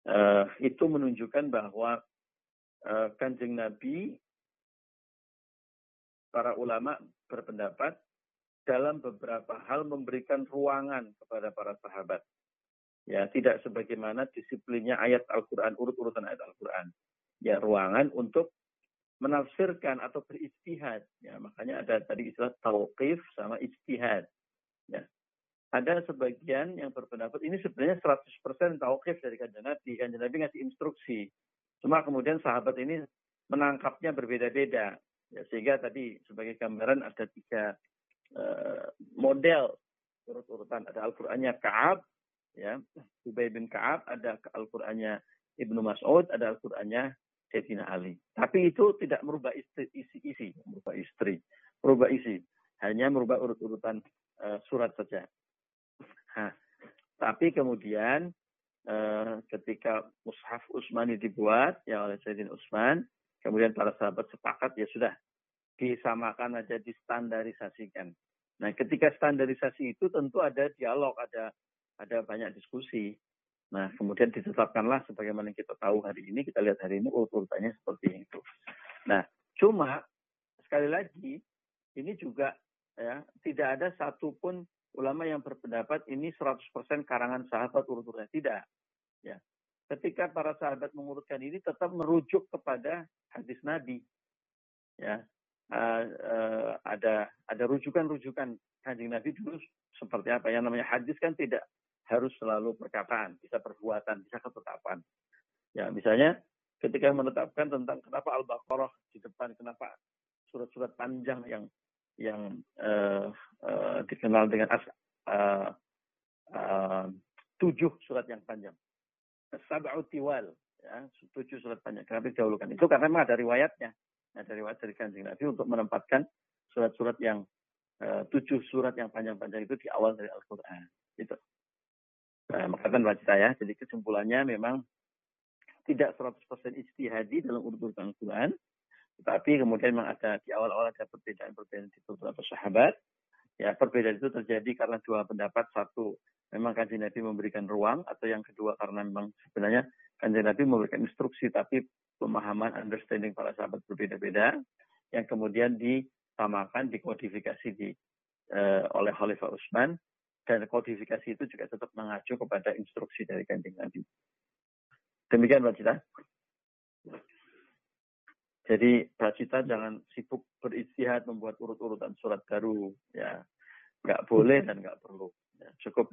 uh, itu menunjukkan bahwa uh, kanjeng Nabi, para ulama berpendapat dalam beberapa hal memberikan ruangan kepada para sahabat. Ya, tidak sebagaimana disiplinnya ayat Al-Quran, urut-urutan ayat Al-Quran. Ya, ruangan untuk menafsirkan atau beristihad. Ya, makanya ada tadi istilah tauqif sama istihad. Ya. Ada sebagian yang berpendapat ini sebenarnya 100% tauqif dari kanjeng Nabi. Kanjeng Nabi ngasih instruksi. Cuma kemudian sahabat ini menangkapnya berbeda-beda. Ya, sehingga tadi sebagai gambaran ada tiga Eh, model urut-urutan. Ada Al-Qur'annya Ka'ab, ya, Ubay bin Ka'ab, ada Al-Qur'annya Ibnu Mas'ud, ada Al-Qur'annya Sayyidina Ali. Tapi itu tidak merubah istri, isi, isi, merubah istri, merubah isi. Hanya merubah urut-urutan uh, surat saja. Nah, tapi kemudian uh, ketika Mushaf Utsmani dibuat ya oleh Sayyidina Utsman, kemudian para sahabat sepakat ya sudah disamakan aja, distandarisasikan. Nah, ketika standarisasi itu tentu ada dialog, ada ada banyak diskusi. Nah, kemudian ditetapkanlah sebagaimana kita tahu hari ini, kita lihat hari ini urutannya seperti itu. Nah, cuma sekali lagi ini juga ya tidak ada satupun ulama yang berpendapat ini 100% karangan sahabat urut-urutnya tidak. Ya. Ketika para sahabat mengurutkan ini tetap merujuk kepada hadis Nabi. Ya, uh, uh, ada ada rujukan-rujukan kanjeng Nabi dulu seperti apa yang namanya hadis kan tidak harus selalu perkataan, bisa perbuatan, bisa ketetapan. Ya, misalnya ketika menetapkan tentang kenapa Al-Baqarah di depan, kenapa surat-surat panjang yang yang uh, uh, dikenal dengan as, uh, uh, tujuh surat yang panjang. Sab'u tiwal, ya, tujuh surat panjang. Kenapa didahulukan? Itu karena memang ada riwayatnya ada riwayat dari kanjeng Nabi untuk menempatkan surat-surat yang uh, tujuh surat yang panjang-panjang itu di awal dari Al-Quran. Itu. Nah, makatan baca ya. Jadi kesimpulannya memang tidak 100% istihadi dalam urutan Al-Quran. Tetapi kemudian memang ada di awal-awal ada perbedaan-perbedaan di beberapa sahabat. Ya, perbedaan itu terjadi karena dua pendapat. Satu, memang kanjeng Nabi memberikan ruang. Atau yang kedua karena memang sebenarnya kanjeng Nabi memberikan instruksi. Tapi pemahaman, understanding para sahabat berbeda-beda yang kemudian disamakan, dikodifikasi di, uh, oleh Khalifah Utsman dan kodifikasi itu juga tetap mengacu kepada instruksi dari kanjeng Nabi. Demikian Mbak Cita. Jadi Mbak Cita jangan sibuk beristihad membuat urut-urutan surat baru. ya Nggak boleh dan nggak perlu. Ya, cukup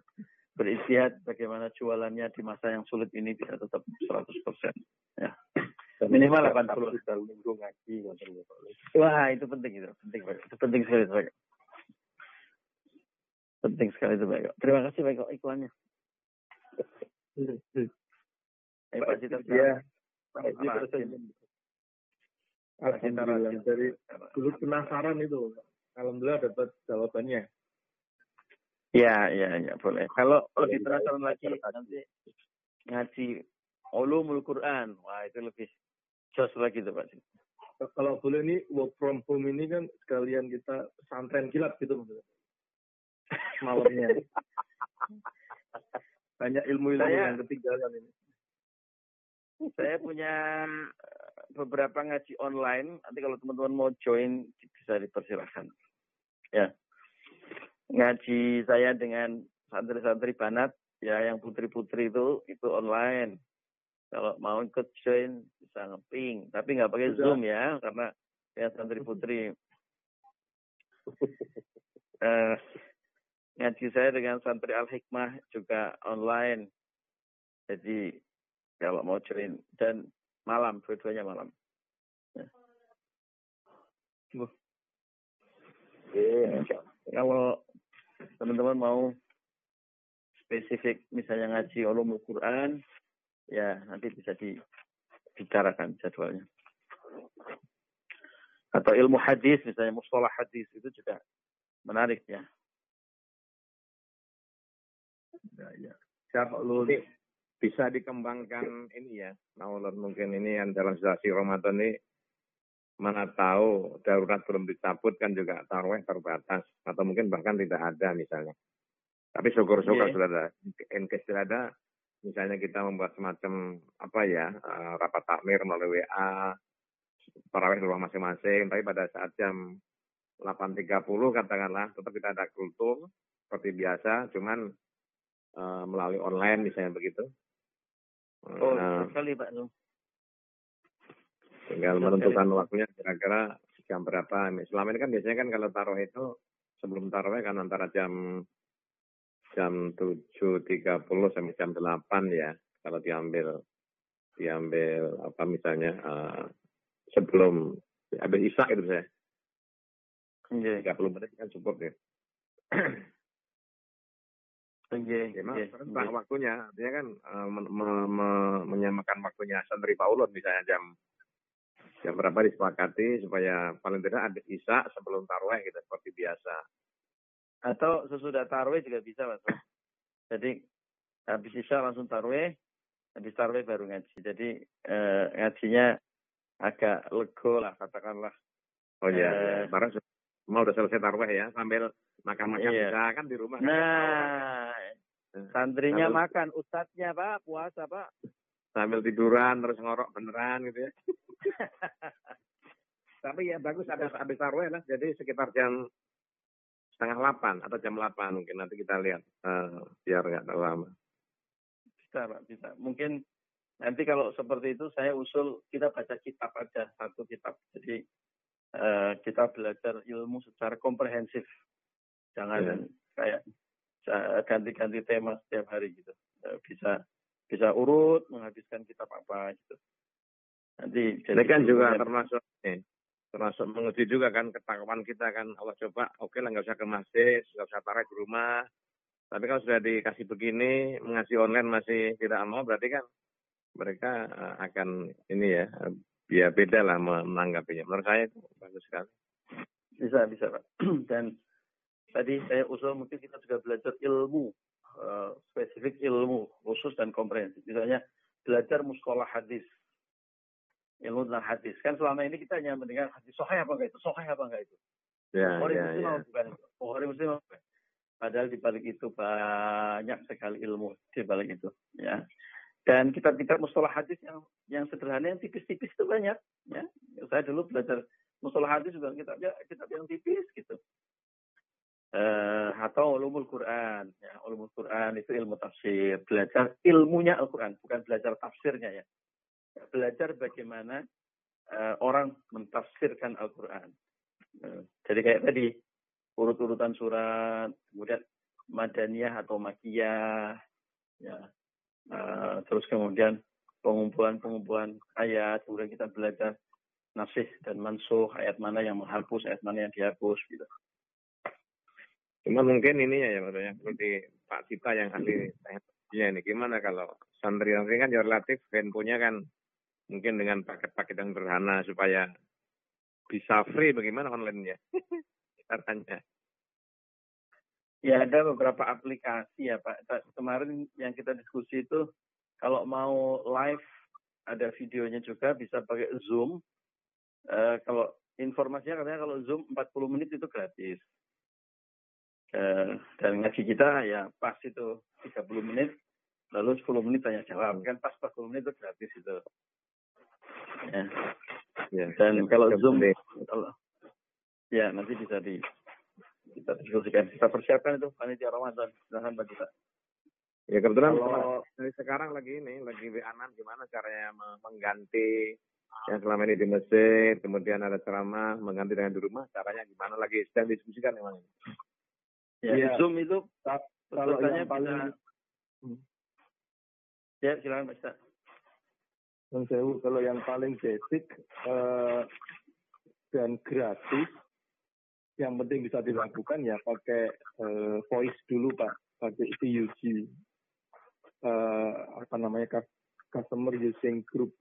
beristihad bagaimana jualannya di masa yang sulit ini bisa tetap 100%. Ya. Minimal 80 juta minggu ngaji. Wah, itu penting itu. Penting, Pak. Itu penting sekali, Pak. Penting sekali itu, Pak. Terima kasih, Pak, iklannya. Eh, Pak Cita, ya. Alhamdulillah. Dari dulu penasaran itu. Alhamdulillah dapat jawabannya. Ya, ya, ya, boleh. Kalau lebih penasaran lagi, nanti ngaji ulumul Quran. Wah, itu lebih jos lagi tuh Pak. Kalau boleh ini work from home ini kan sekalian kita pesantren kilat gitu malamnya. Banyak ilmu-ilmu yang ketinggalan ini. Saya punya beberapa ngaji online. Nanti kalau teman-teman mau join bisa dipersilahkan. Ya. Ngaji saya dengan santri-santri banat ya yang putri-putri itu itu online. Kalau mau ikut join bisa ngeping, tapi nggak pakai Zoom ya, karena ya santri putri. uh, *laughs* ngaji saya dengan santri Al Hikmah juga online. Jadi kalau mau join dan malam, dua-duanya malam. Ya. Iya. Kalau teman-teman mau spesifik misalnya ngaji ulumul Quran, ya nanti bisa dibicarakan jadwalnya. Atau ilmu hadis, misalnya mustalah hadis itu juga menarik ya. Ya, ya. Bisa dikembangkan ini ya, Maulud mungkin ini yang dalam situasi Ramadan ini mana tahu darurat belum dicabut kan juga taruh terbatas atau mungkin bahkan tidak ada misalnya. Tapi syukur-syukur yeah. sudah ada. Enkes sudah ada. Misalnya kita membuat semacam apa ya uh, rapat takmir melalui WA, tarawih di rumah masing-masing. Tapi pada saat jam 8.30 katakanlah tetap kita ada kultur seperti biasa, cuman uh, melalui online misalnya begitu. Oh, uh, sekali Pak tinggal menentukan waktunya kira-kira jam berapa. Selama ini kan biasanya kan kalau taruh itu sebelum taruh kan antara jam jam 7.30 sampai jam 8 ya kalau diambil diambil apa misalnya uh, sebelum habis isak itu saya. Yeah. 30 menit kan cukup ya. Okay, ya, okay, okay. waktunya, artinya kan uh, me, me, me, menyamakan waktunya santri Paulus misalnya jam jam berapa disepakati supaya paling tidak ada isa sebelum tarawih gitu seperti biasa. Atau sesudah tarawih juga bisa mas. Jadi habis isa langsung tarawih, habis tarawih baru ngaji. Jadi eh, ngajinya agak lego lah katakanlah. Oh iya, eh, barang mau udah selesai tarawih ya sambil makan-makan iya. bisa kan di rumah. Nah, kan? santrinya sambil, makan, ustadznya pak puasa pak. Sambil tiduran terus ngorok beneran gitu ya. *laughs* Tapi ya bagus ada habis tarawih lah. Jadi sekitar jam setengah delapan atau jam delapan mungkin nanti kita lihat uh, biar nggak terlalu lama. Bisa pak, bisa. Mungkin nanti kalau seperti itu saya usul kita baca kitab aja satu kitab. Jadi uh, kita belajar ilmu secara komprehensif. Jangan yeah. kayak ganti-ganti tema setiap hari gitu. Bisa bisa urut menghabiskan kitab apa gitu. Nanti jadi kan juga termasuk nih, termasuk menguji juga kan ketakuan kita kan Allah coba oke okay lah nggak usah ke masjid nggak usah tarik di rumah tapi kalau sudah dikasih begini mengasih online masih tidak mau berarti kan mereka eh, akan ini ya ya beda lah menanggapinya menurut saya itu bagus sekali bisa bisa pak *clears throat* dan tadi saya usul mungkin kita juga belajar ilmu uh, spesifik ilmu khusus dan komprehensif misalnya belajar muskolah hadis ilmu tentang hadis. Kan selama ini kita hanya mendengar hadis sohaya apa enggak itu, sohaya apa enggak itu. Ya, Bukhari ya, Muslim ya. bukan itu. Bukhari Muslim bukan. Padahal di balik itu banyak sekali ilmu di balik itu. Ya. Dan kitab-kitab mustalah hadis yang yang sederhana yang tipis-tipis itu banyak. Ya. Saya dulu belajar mustalah hadis juga kitabnya kitab yang tipis Uh, atau ulumul Quran, ya, ulumul Quran itu ilmu tafsir, belajar ilmunya Al-Quran, bukan belajar tafsirnya ya belajar bagaimana uh, orang mentafsirkan Al-Quran. Uh, jadi kayak tadi, urut-urutan surat, kemudian madaniyah atau makiyah, ya, uh, terus kemudian pengumpulan-pengumpulan ayat, kemudian kita belajar nasih dan mansuh, ayat mana yang menghapus, ayat mana yang dihapus, gitu. Cuma mungkin ini ya, ya seperti Pak Cita yang ahli teknologinya ini, gimana kalau santri-santri kan ya relatif handphonenya kan mungkin dengan paket-paket yang sederhana supaya bisa free bagaimana online-nya? *laughs* Caranya. Ya ada beberapa aplikasi ya Pak. Kemarin yang kita diskusi itu kalau mau live ada videonya juga bisa pakai Zoom. Uh, kalau informasinya katanya kalau Zoom 40 menit itu gratis uh, dan ngaji kita ya pas itu 30 menit lalu 10 menit tanya jawab kan pas 40 menit itu gratis itu Ya. ya. Dan ya, kalau Zoom, kalau, ya nanti bisa di kita diskusikan. Kita persiapkan itu panitia Ramadan. Silahkan Pak Kita. Ya kebetulan kalau dari sekarang lagi ini lagi WA gimana caranya mengganti yang selama ini di masjid, kemudian ada ceramah mengganti dengan di rumah, caranya gimana lagi sedang diskusikan memang ini. Ya, ya. Zoom itu kalau yang paling bisa... Hmm. Ya, silakan Pak Ustaz. Sewu, kalau yang paling basic eh, dan gratis yang penting bisa dilakukan ya pakai uh, voice dulu pak pakai CUG uh, apa namanya customer using group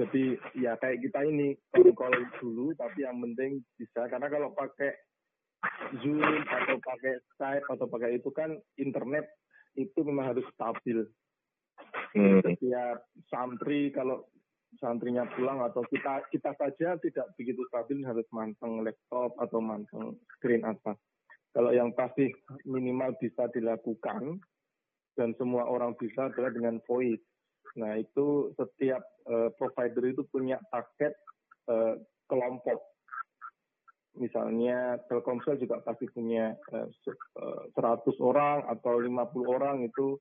jadi ya kayak kita ini call dulu tapi yang penting bisa karena kalau pakai Zoom atau pakai Skype atau pakai itu kan internet itu memang harus stabil. Hmm. Setiap santri kalau santrinya pulang atau kita kita saja tidak begitu stabil harus manteng laptop atau manteng screen atas. Kalau yang pasti minimal bisa dilakukan dan semua orang bisa adalah dengan voice. Nah itu setiap uh, provider itu punya paket uh, kelompok misalnya Telkomsel juga pasti punya uh, eh, 100 eh, orang atau 50 orang itu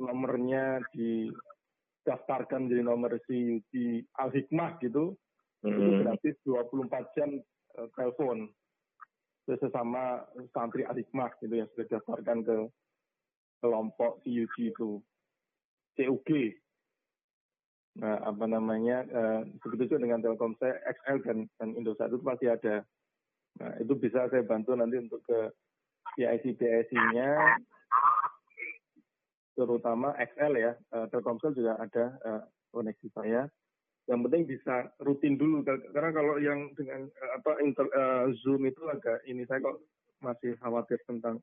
nomornya didaftarkan jadi nomor si di Al Hikmah gitu hmm. itu gratis 24 jam uh, telepon. Sesama santri Al Hikmah gitu yang sudah daftarkan ke kelompok CUG itu. CUG nah apa namanya uh, begitu juga dengan Telkomsel XL dan dan Indosat itu pasti ada Nah, itu bisa saya bantu nanti untuk ke PIC-PIC-nya, terutama XL ya, uh, Telkomsel juga ada uh, koneksi saya. Yang penting bisa rutin dulu, karena kalau yang dengan uh, apa inter, uh, Zoom itu agak ini saya kok masih khawatir tentang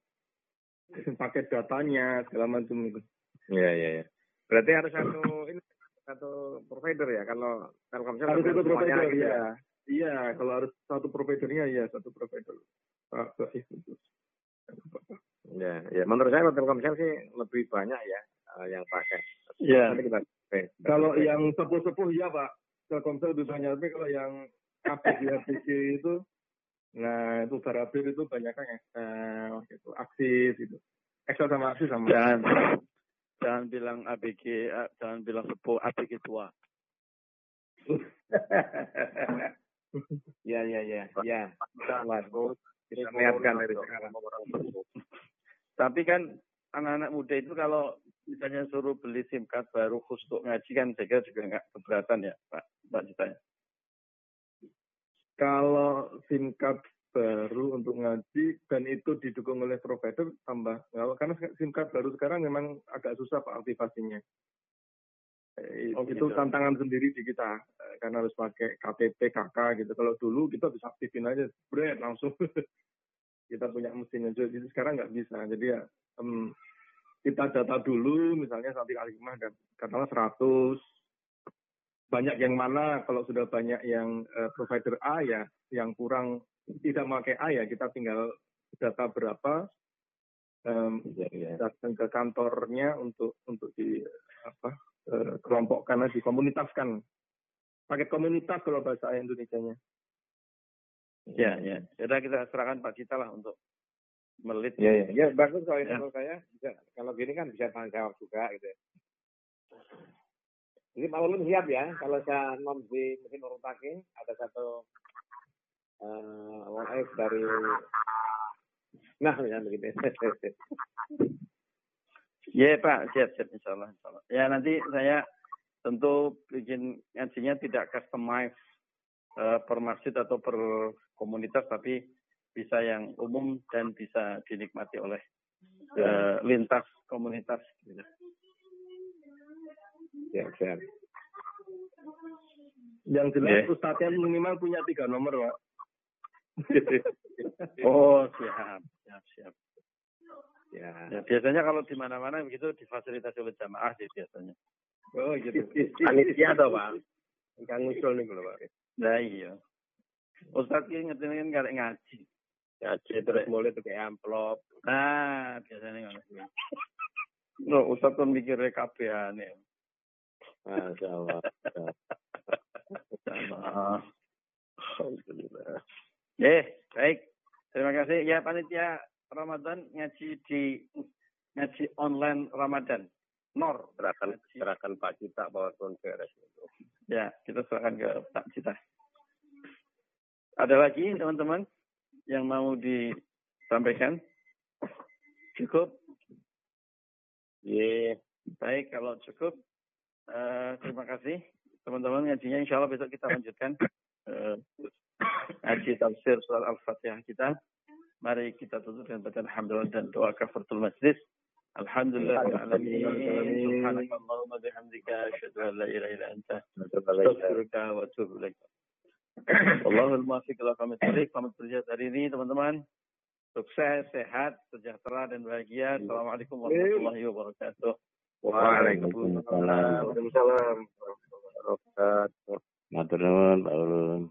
*laughs* paket datanya segala macam itu. Iya iya iya. Berarti harus satu ini satu provider ya kalau Telkomsel harus satu provider ya. Ya. Iya, kalau harus satu providernya ya satu provider. Pak Baik itu. Ya, ya. Menurut saya Telkomsel sih lebih banyak ya uh, yang pakai. Iya. Kalau yang sepuh-sepuh ya Pak, Telkomsel lebih banyak. Tapi kalau yang APG APG itu, nah itu Barabir itu banyak kan Excel, gitu, Aksis itu. Excel sama Aksis sama. Jangan, jangan bilang APG, eh, jangan bilang sepuh APG tua. *laughs* Ya, ya, ya, ya. Kita niatkan dari sekarang. Tapi kan anak-anak muda itu kalau misalnya suruh beli SIM card baru khusus untuk ngaji kan saya kira juga nggak keberatan ya Pak Pak Cita Kalau SIM card baru untuk ngaji dan itu didukung oleh provider tambah karena SIM card baru sekarang memang agak susah Pak aktivasinya. Eh, oh, itu gitu. tantangan sendiri di kita eh, karena harus pakai KTP KK gitu. Kalau dulu kita bisa aktifin aja, bread langsung *laughs* kita punya mesinnya. Jadi sekarang nggak bisa. Jadi ya um, kita data dulu, misalnya sampai Alimah dan katakanlah 100 banyak yang mana kalau sudah banyak yang uh, provider A ya yang kurang tidak pakai A ya kita tinggal data berapa um, ya, ya. datang ke kantornya untuk untuk di apa eh, kelompokkan lagi, komunitaskan. Pakai komunitas kalau bahasa Indonesia-nya. Ya, ya. Sudah kita serahkan Pak Cita lah untuk melit. Ya, ya. Ya, bagus kalau ya. saya. Bisa, kalau gini kan bisa tanggung jawab juga gitu ya. Jadi Pak Ulun siap ya, kalau saya non di mesin urutake ada satu uh, one dari nah ya begitu. *laughs* Ya Pak, siap siap Insya Allah, Insya Allah. Ya nanti saya tentu bikin ngajinya tidak customize uh, per masjid atau per komunitas, tapi bisa yang umum dan bisa dinikmati oleh uh, lintas komunitas. Gitu. Ya, siap. Yang jelas yeah. ustadznya minimal punya tiga nomor, Pak. *laughs* oh, siap, siap, siap. Ya. ya biasanya kalau di mana-mana begitu difasilitasi oleh jamaah sih biasanya. Oh gitu. *laughs* Panitia atau Pak? Kang ngusul nih kalau Pak. Nah iya. Ustaz ini ngerti kan ngaji. Ngaji terus mulai tuh kayak amplop. Nah, biasanya ngono. No, Ustaz kan mikir kabehane. Masya Allah. Alhamdulillah. Eh, baik. Terima kasih ya panitia Ramadan ngaji di ngaji online Ramadan. Nor. Serahkan, serahkan Pak Cita bawa itu. Ya, kita serahkan ke Pak Cita. Ada lagi teman-teman yang mau disampaikan? Cukup? Iya. Yeah. Baik, kalau cukup, uh, terima kasih teman-teman ngajinya. Insya Allah besok kita lanjutkan. Uh, Haji tafsir surat Al-Fatihah kita. Mari kita tutup dengan bacaan hamdalah dan doa kafaratul majlis. Alhamdulillah alamin. Subhanakallahumma bihamdika asyhadu an la ilaha illa anta astaghfiruka wa atubu ilaik. Allahul muwaffiq ila aqwamit thoriq. Selamat berjaya hari ini teman-teman. Sukses, sehat, sejahtera dan bahagia. Assalamualaikum warahmatullahi wabarakatuh. Waalaikumsalam. Waalaikumsalam. Matur nuwun, Pak Ulun.